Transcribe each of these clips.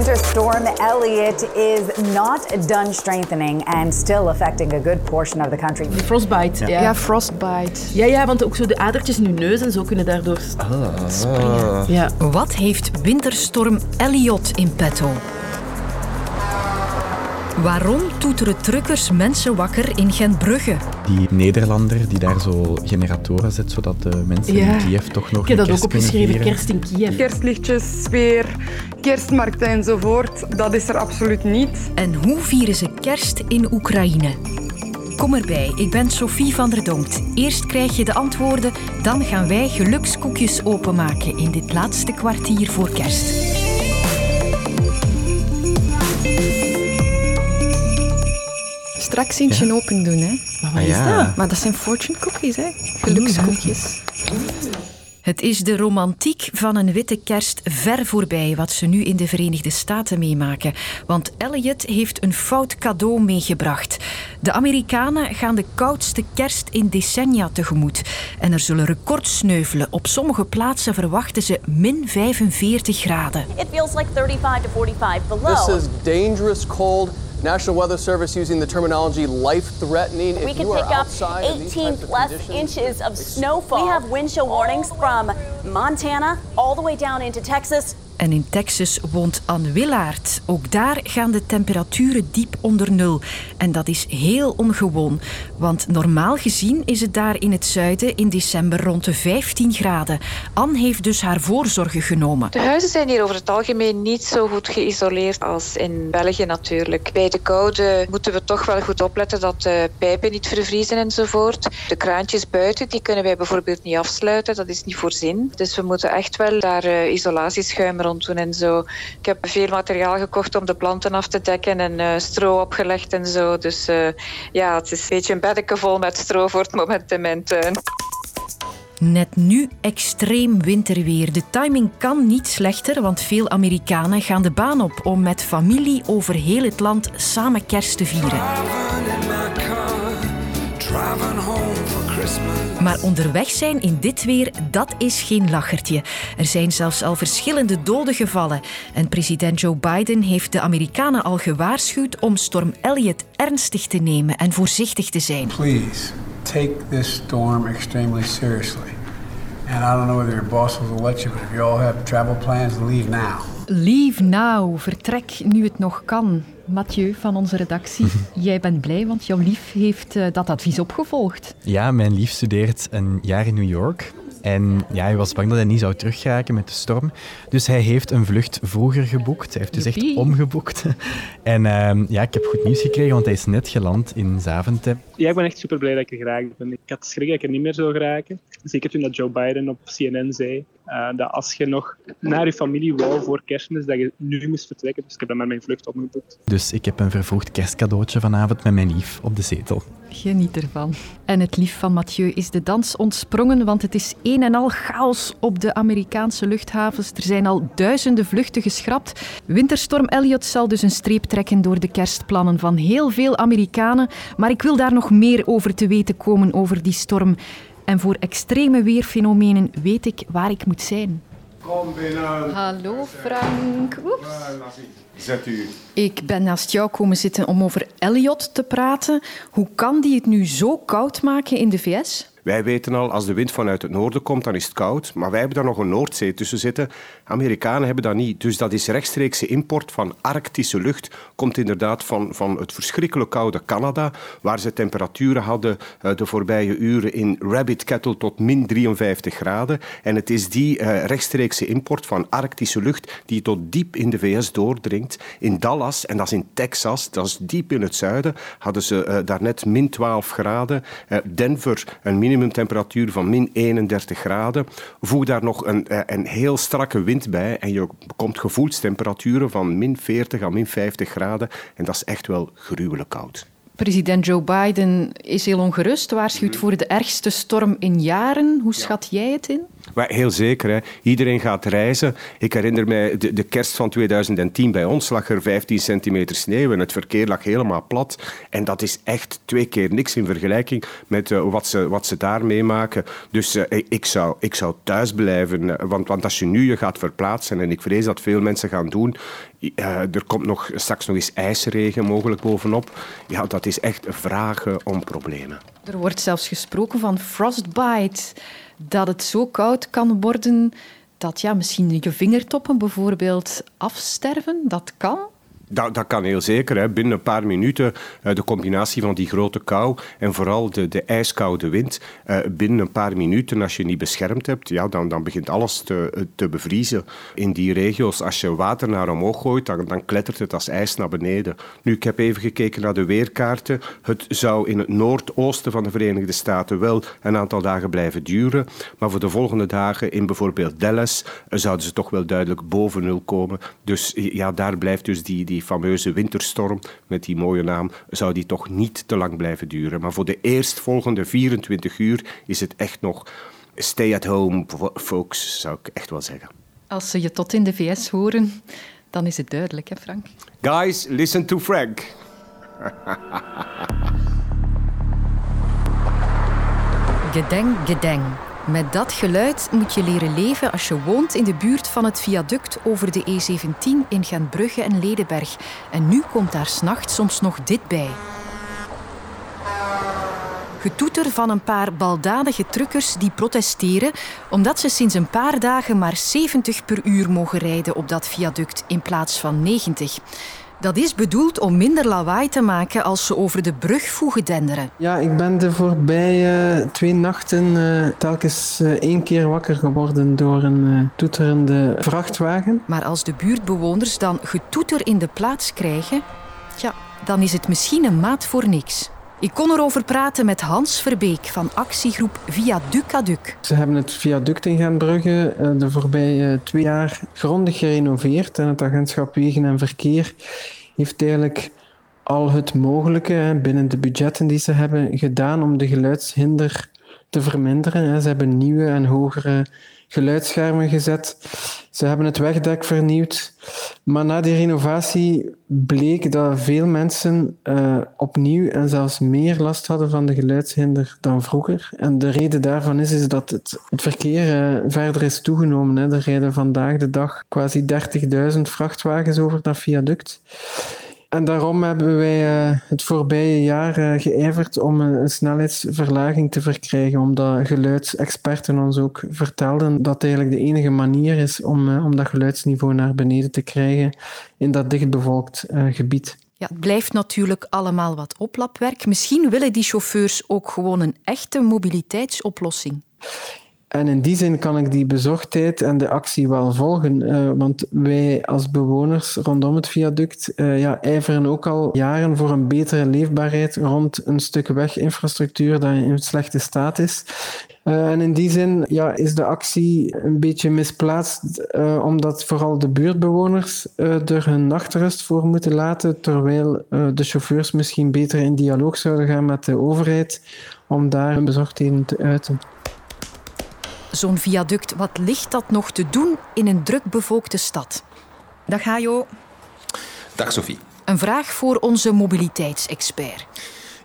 Winter storm Elliott is not done strengthening and still affecting a good portion of the country. Frostbite, ja. Ja, frostbite. Ja, ja, want ook zo de adertjes in je neus en zo kunnen daardoor springen. Ja. Wat heeft winterstorm Elliot in petto? Waarom toeteren truckers mensen wakker in Gentbrugge? Die Nederlander die daar zo generatoren zet, zodat de mensen Ja. in Kiev toch nog Ik heb dat ook opgeschreven, kerst in Kiev. Kerstlichtjes, sfeer, kerstmarkten enzovoort, dat is er absoluut niet. En hoe vieren ze kerst in Oekraïne? Kom erbij, ik ben Sophie van der Donkt. Eerst krijg je de antwoorden, dan gaan wij gelukskoekjes openmaken in dit laatste kwartier voor kerst. Straks eentje een open doen, hè. Maar wat Ah, is ja. dat? Maar dat zijn fortune cookies, hè. Gelukskoekjes. Het is de romantiek van een witte kerst ver voorbij wat ze nu in de Verenigde Staten meemaken. Want Elliot heeft een fout cadeau meegebracht. De Amerikanen gaan de koudste kerst in decennia tegemoet. En er zullen records sneuvelen. Op sommige plaatsen verwachten ze min 45 graden. It feels like 35 to 45 below. This is dangerous cold. National Weather Service using the terminology life-threatening. we If can you are pick up outside 18 types of plus inches of snowfall. We have wind chill warnings from Montana all the way down into Texas. En in Texas woont Anne Willaert. Ook daar gaan de temperaturen diep onder nul. En dat is heel ongewoon. Want normaal gezien is het daar in het zuiden in december rond de 15 graden. Anne heeft dus haar voorzorgen genomen. De huizen zijn hier over het algemeen niet zo goed geïsoleerd als in België natuurlijk. Bij de koude moeten we toch wel goed opletten dat de pijpen niet vervriezen enzovoort. De kraantjes buiten die kunnen wij bijvoorbeeld niet afsluiten, dat is niet voorzien. Dus we moeten echt wel daar eh, isolatieschuim doen en zo. Ik heb veel materiaal gekocht om de planten af te dekken en eh, stro opgelegd en zo. Dus eh, ja, het is een beetje een beddeke vol met stro voor het moment in mijn tuin. Net nu extreem winterweer. De timing kan niet slechter, want veel Amerikanen gaan de baan op om met familie over heel het land samen kerst te vieren. Maar onderweg zijn in dit weer, dat is geen lachertje. Er zijn zelfs al verschillende doden gevallen. En president Joe Biden heeft de Amerikanen al gewaarschuwd om storm Elliott ernstig te nemen en voorzichtig te zijn. Please take this storm extremely seriously. And I don't know whether your boss will let you, but if you all have travel plans, leave now. Leave now. Vertrek nu het nog kan. Mathieu van onze redactie, jij bent blij, want jouw lief heeft eh, dat advies opgevolgd. Ja, mijn lief studeert een jaar in New York. En ja, hij was bang dat hij niet zou teruggeraken met de storm. Dus hij heeft een vlucht vroeger geboekt. Hij heeft dus echt omgeboekt. En ehm, ja, ik heb goed nieuws gekregen, want hij is net geland in Zaventem. Ja, ik ben echt super blij dat ik er geraakt ben. Ik had schrik dat ik er niet meer zou geraken. Zeker toen dat Joe Biden op CNN zei eh, dat als je nog naar je familie wou voor kerstmis, dat je nu moest vertrekken. Dus ik heb dan met mijn vlucht omgeboekt. Dus ik heb een vervroegd kerstcadeautje vanavond met mijn lief op de zetel. Geniet ervan. En het lief van Mathieu is de dans ontsprongen, want het is een en al chaos op de Amerikaanse luchthavens. Er zijn al duizenden vluchten geschrapt. Winterstorm Elliot zal dus een streep trekken door de kerstplannen van heel veel Amerikanen. Maar ik wil daar nog meer over te weten komen, over die storm. En voor extreme weerfenomenen weet ik waar ik moet zijn. Kom binnen. Hallo Frank. Oeps. Zet u. Ik ben naast jou komen zitten om over Elliot te praten. Hoe kan die het nu zo koud maken in de VS? Wij weten al, als de wind vanuit het noorden komt, dan is het koud. Maar wij hebben daar nog een Noordzee tussen zitten. Amerikanen hebben dat niet. Dus dat is rechtstreekse import van arctische lucht. Komt inderdaad van, van het verschrikkelijk koude Canada, waar ze temperaturen hadden eh, de voorbije uren in Rabbit Kettle tot min 53 graden. En het is die eh, rechtstreekse import van arctische lucht die tot diep in de VS doordringt. In Dallas, en dat is in Texas, dat is diep in het zuiden, hadden ze eh, daarnet min 12 graden. Denver, een minimumtemperatuur van min 31 graden. Voeg daar nog een, eh, een heel strakke wind bij en je komt gevoelstemperaturen van min 40 à min 50 graden. En dat is echt wel gruwelijk koud. President Joe Biden is heel ongerust, waarschuwt voor de ergste storm in jaren. Hoe schat jij het in? Maar heel zeker, hè. iedereen gaat reizen. Ik herinner mij de, de, kerst van 2010 bij ons lag er 15 centimeter sneeuw en het verkeer lag helemaal plat. En dat is echt twee keer niks in vergelijking met uh, wat, ze, wat ze daar meemaken. Dus uh, ik, zou, ik zou thuis blijven, eh, want, want als je nu je gaat verplaatsen, en ik vrees dat veel mensen gaan doen, er komt nog, straks nog eens ijsregen mogelijk bovenop. Ja, dat is echt vragen om problemen. Er wordt zelfs gesproken van frostbite dat het zo koud kan worden dat ja, misschien je vingertoppen bijvoorbeeld afsterven. Dat kan. Dat, dat kan heel zeker. Hè. Binnen een paar minuten uh, de combinatie van die grote kou en vooral de, de ijskoude wind. Uh, binnen een paar minuten, als je niet beschermd hebt, ja, dan, dan begint alles te, te bevriezen. In die regio's, als je water naar omhoog gooit, dan, dan klettert het als ijs naar beneden. Nu, ik heb even gekeken naar de weerkaarten. Het zou in het noordoosten van de Verenigde Staten wel een aantal dagen blijven duren. Maar voor de volgende dagen in bijvoorbeeld Dallas zouden ze toch wel duidelijk boven nul komen. Dus ja, daar blijft dus die, die die fameuze winterstorm met die mooie naam, zou die toch niet te lang blijven duren. Maar voor de eerstvolgende 24 uur is het echt nog stay at home, folks, zou ik echt wel zeggen. Als ze je tot in de VS horen, dan is het duidelijk, hè Frank? Guys, listen to Frank. Gedeng, gedeng. Met dat geluid moet je leren leven als je woont in de buurt van het viaduct over de E17 in Gentbrugge en Ledenberg. En nu komt daar s'nachts soms nog dit bij. Getoeter van een paar baldadige truckers die protesteren omdat ze sinds een paar dagen maar 70 per uur mogen rijden op dat viaduct in plaats van 90. Dat is bedoeld om minder lawaai te maken als ze over de brug voegen denderen. Ja, ik ben de voorbije twee nachten uh, telkens uh, één keer wakker geworden door een toeterende vrachtwagen. Maar als de buurtbewoners dan getoeter in de plaats krijgen, ja, dan is het misschien een maat voor niks. Ik kon erover praten met Hans Verbeek van actiegroep Viaducaduc. Ze hebben het viaduct in Gentbrugge de voorbije twee jaar grondig gerenoveerd. En het agentschap Wegen en Verkeer heeft eigenlijk al het mogelijke binnen de budgetten die ze hebben gedaan om de geluidshinder te verminderen. Ze hebben nieuwe en hogere geluidsschermen gezet. Ze hebben het wegdek vernieuwd. Maar na die renovatie bleek dat veel mensen uh, opnieuw en zelfs meer last hadden van de geluidshinder dan vroeger. En de reden daarvan is, is dat het, verkeer uh, verder is toegenomen. Hè. Er rijden vandaag de dag quasi 30.000 vrachtwagens over dat viaduct. En daarom hebben wij uh, het voorbije jaar uh, geijverd om een, snelheidsverlaging te verkrijgen, omdat geluidsexperten ons ook vertelden dat eigenlijk de enige manier is om, uh, om dat geluidsniveau naar beneden te krijgen in dat dichtbevolkt gebied. Ja, het blijft natuurlijk allemaal wat oplapwerk. Misschien willen die chauffeurs ook gewoon een echte mobiliteitsoplossing. En in die zin kan ik die bezorgdheid en de actie wel volgen. Uh, want wij als bewoners rondom het viaduct uh, ja, ijveren ook al jaren voor een betere leefbaarheid rond een stuk weginfrastructuur dat in slechte staat is. Uh, en in die zin ja, is de actie een beetje misplaatst, omdat vooral de buurtbewoners er hun nachtrust voor moeten laten, terwijl de chauffeurs misschien beter in dialoog zouden gaan met de overheid om daar hun bezorgdheden te uiten. Zo'n viaduct, wat ligt dat nog te doen in een drukbevolkte stad? Dag Hajo. Dag Sophie. Een vraag voor onze mobiliteitsexpert.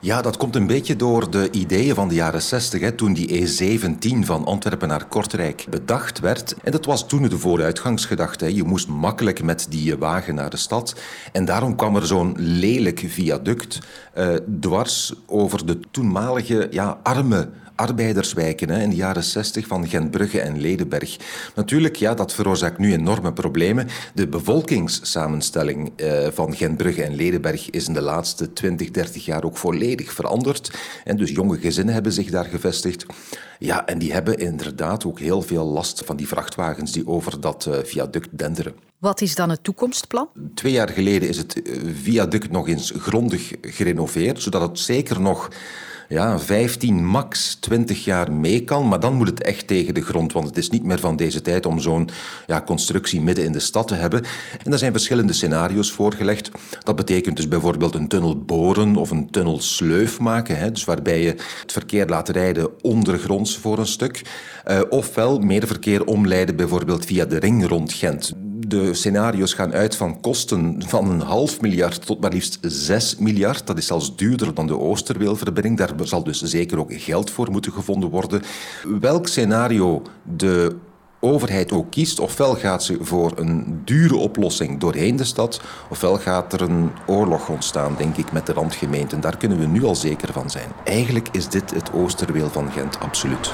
Ja, dat komt een beetje door de ideeën van de jaren 60, hè, toen die E17 van Antwerpen naar Kortrijk bedacht werd. En dat was toen de vooruitgangsgedachte. Je moest makkelijk met die wagen naar de stad. En daarom kwam er zo'n lelijk viaduct uh, dwars over de toenmalige ja, arme arbeiderswijken hè, in de jaren 60 van Gentbrugge en Ledenberg. Natuurlijk, ja, dat veroorzaakt nu enorme problemen. De bevolkingssamenstelling eh, van Gentbrugge en Ledenberg is in de laatste 20, 30 jaar ook volledig veranderd. En dus jonge gezinnen hebben zich daar gevestigd. Ja, en die hebben inderdaad ook heel veel last van die vrachtwagens die over dat uh, viaduct denderen. Wat is dan het toekomstplan? Twee jaar geleden is het eh, viaduct nog eens grondig gerenoveerd, zodat het zeker nog ja, 15, max 20 jaar mee kan. Maar dan moet het echt tegen de grond, want het is niet meer van deze tijd om zo'n ja, constructie midden in de stad te hebben. En daar zijn verschillende scenario's voorgelegd. Dat betekent dus bijvoorbeeld een tunnel boren of een tunnel sleuf maken, hè, dus waarbij je het verkeer laat rijden ondergronds voor een stuk. Uh, ofwel meer verkeer omleiden bijvoorbeeld via de ring rond Gent de scenario's gaan uit van kosten van een half miljard tot maar liefst 6 miljard. Dat is zelfs duurder dan de Oosterweelverbinding. Daar zal dus zeker ook geld voor moeten gevonden worden. Welk scenario de overheid ook kiest, ofwel gaat ze voor een dure oplossing doorheen de stad, ofwel gaat er een oorlog ontstaan, denk ik, met de randgemeenten. Daar kunnen we nu al zeker van zijn. Eigenlijk is dit het Oosterweel van Gent, absoluut.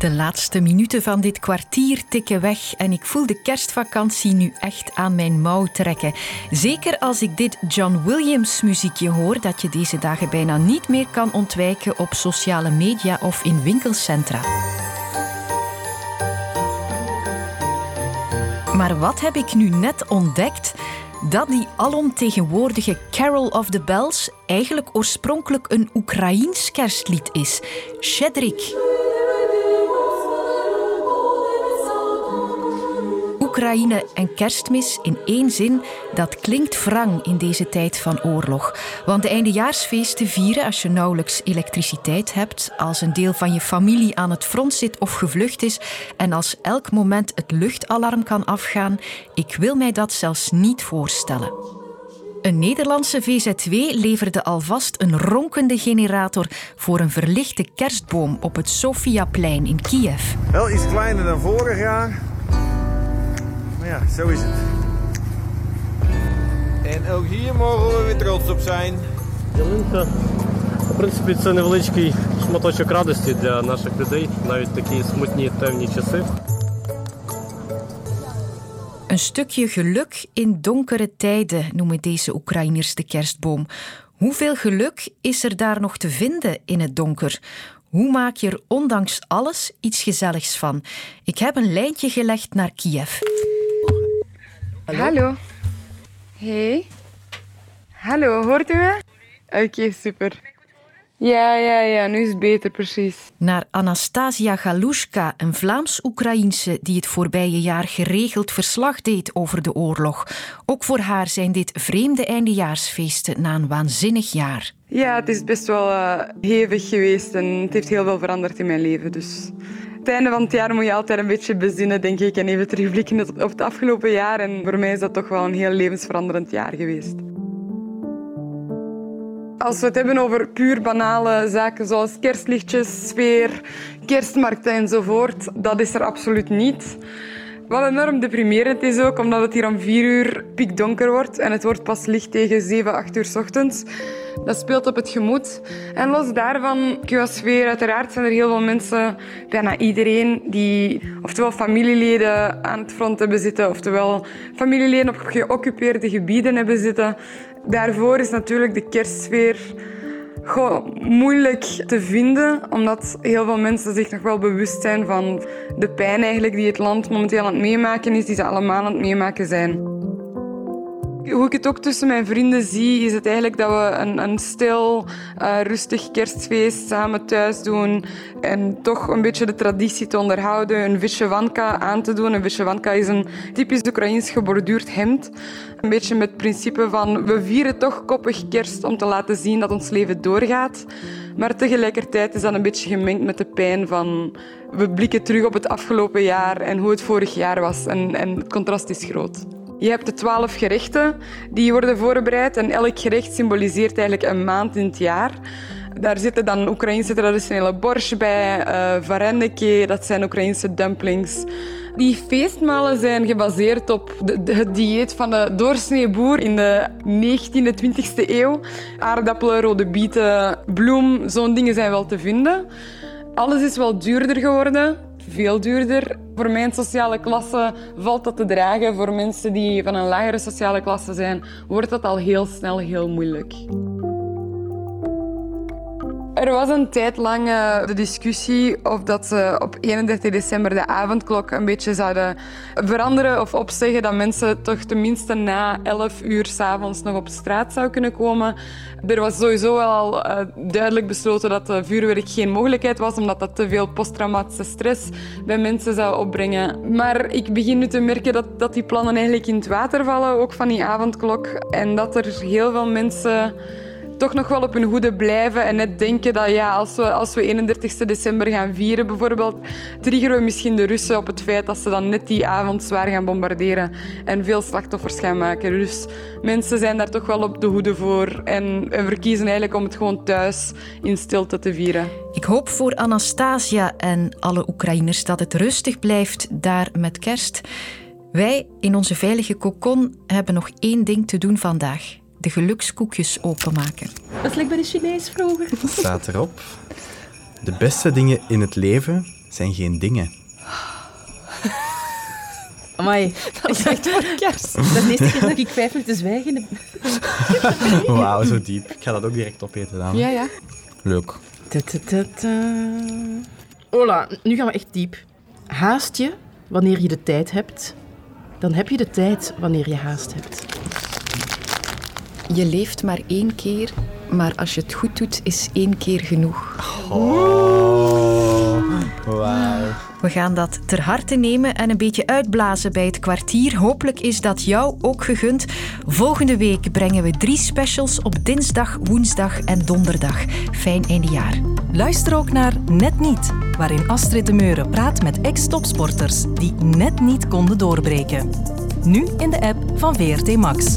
De laatste minuten van dit kwartier tikken weg en ik voel de kerstvakantie nu echt aan mijn mouw trekken. Zeker als ik dit John Williams muziekje hoor dat je deze dagen bijna niet meer kan ontwijken op sociale media of in winkelcentra. Maar wat heb ik nu net ontdekt? Dat die alomtegenwoordige Carol of the Bells eigenlijk oorspronkelijk een Oekraïens kerstlied is. Shedrik. Oekraïne en kerstmis in één zin, dat klinkt wrang in deze tijd van oorlog. Want de eindejaarsfeesten vieren als je nauwelijks elektriciteit hebt, als een deel van je familie aan het front zit of gevlucht is en als elk moment het luchtalarm kan afgaan, ik wil mij dat zelfs niet voorstellen. Een Nederlandse VZW leverde alvast een ronkende generator voor een verlichte kerstboom op het Sofiaplein in Kiev. Wel iets kleiner dan vorig jaar, ja, zo is het. En ook hier mogen we weer trots op zijn. Ялинка, в принципі, це невеличкий шматочок радості для наших людей, навіть такі смутні темні часи. Een stukje geluk in donkere tijden noemen deze Oekraïners de kerstboom. Hoeveel geluk is er daar nog te vinden in het donker? Hoe maak je er ondanks alles iets gezelligs van? Ik heb een lijntje gelegd naar Kiev. Hallo. Hey. Hallo, hoort u me? Oké, super. Ja, ja, ja, nu is het beter, precies. Naar Anastasia Galushka, een Vlaams-Oekraïense die het voorbije jaar geregeld verslag deed over de oorlog. Ook voor haar zijn dit vreemde eindejaarsfeesten na een waanzinnig jaar. Ja, het is best wel uh, hevig geweest en het heeft heel veel veranderd in mijn leven. Dus het einde van het jaar moet je altijd een beetje bezinnen, denk ik, en even terugblikken op het afgelopen jaar. En voor mij is dat toch wel een heel levensveranderend jaar geweest. Als we het hebben over puur banale zaken zoals kerstlichtjes, sfeer, kerstmarkten enzovoort, dat is er absoluut niet. Wat enorm deprimerend is ook, omdat het hier om vier uur piekdonker wordt en het wordt pas licht tegen 7, 8 uur ochtends. Dat speelt op het gemoed. En los daarvan, sfeer, uiteraard zijn er heel veel mensen, bijna iedereen, die oftewel familieleden aan het front hebben zitten, oftewel familieleden op geoccupeerde gebieden hebben zitten. Daarvoor is natuurlijk de kerstsfeer Goh, moeilijk te vinden, omdat heel veel mensen zich nog wel bewust zijn van de pijn eigenlijk die het land momenteel aan het meemaken is, die ze allemaal aan het meemaken zijn. Hoe ik het ook tussen mijn vrienden zie, is het eigenlijk dat we een, een stil, uh, rustig kerstfeest samen thuis doen. En toch een beetje de traditie te onderhouden. Een vyshevanka aan te doen. Een vyshevanka is een typisch Oekraïens geborduurd hemd. Een beetje met het principe van we vieren toch koppig kerst om te laten zien dat ons leven doorgaat. Maar tegelijkertijd is dat een beetje gemengd met de pijn van we blikken terug op het afgelopen jaar en hoe het vorig jaar was. En, en het contrast is groot. Je hebt de twaalf gerechten die worden voorbereid en elk gerecht symboliseert eigenlijk een maand in het jaar. Daar zitten dan Oekraïnse traditionele borsch bij, uh, dat zijn Oekraïnse dumplings. Die feestmalen zijn gebaseerd op de, het dieet van de doorsnee boer in de 19e, 20e eeuw. Aardappelen, rode bieten, bloem, zo'n dingen zijn wel te vinden. Alles is wel duurder geworden veel duurder. Voor mijn sociale klasse valt dat te dragen. Voor mensen die van een lagere sociale klasse zijn, wordt dat al heel snel heel moeilijk. Er was een tijd lang uh, de discussie of dat ze op 31 december de avondklok een beetje zouden veranderen of opzeggen dat mensen toch tenminste na 11 uur s'avonds nog op straat zouden kunnen komen. Er was sowieso al uh, duidelijk besloten dat vuurwerk geen mogelijkheid was, omdat dat te veel posttraumatische stress bij mensen zou opbrengen. Maar ik begin nu te merken dat, dat die plannen eigenlijk in het water vallen, ook van die avondklok. En dat er heel veel mensen toch nog wel op hun hoede blijven en net denken dat ja, als, we, als we 31 december gaan vieren bijvoorbeeld, triggeren we misschien de Russen op het feit dat ze dan net die avond zwaar gaan bombarderen en veel slachtoffers gaan maken. Dus mensen zijn daar toch wel op de hoede voor en, en verkiezen eigenlijk om het gewoon thuis in stilte te vieren. Ik hoop voor Anastasia en alle Oekraïners dat het rustig blijft daar met kerst. Wij in onze veilige kokon hebben nog één ding te doen vandaag de gelukskoekjes openmaken. Dat is bij de Chinees vroeger. Staat erop. De beste dingen in het leven zijn geen dingen. Amai, dat is echt voor kerst. Dat is de eerste keer dat ik vijf minuten zwijgen. Wauw, zo diep. Ik ga dat ook direct opeten dan. Ja, ja. Leuk. Hola, nu gaan we echt diep. Haast je wanneer je de tijd hebt, dan heb je de tijd wanneer je haast hebt. Je leeft maar één keer, maar als je het goed doet, is één keer genoeg. Oh, wauw. We gaan dat ter harte nemen en een beetje uitblazen bij het kwartier. Hopelijk is dat jou ook gegund. Volgende week brengen we drie specials op dinsdag, woensdag en donderdag. Fijn jaar. Luister ook naar Net Niet, waarin Astrid de Meuren praat met ex-topsporters die net niet konden doorbreken. Nu in de app van VRT Max.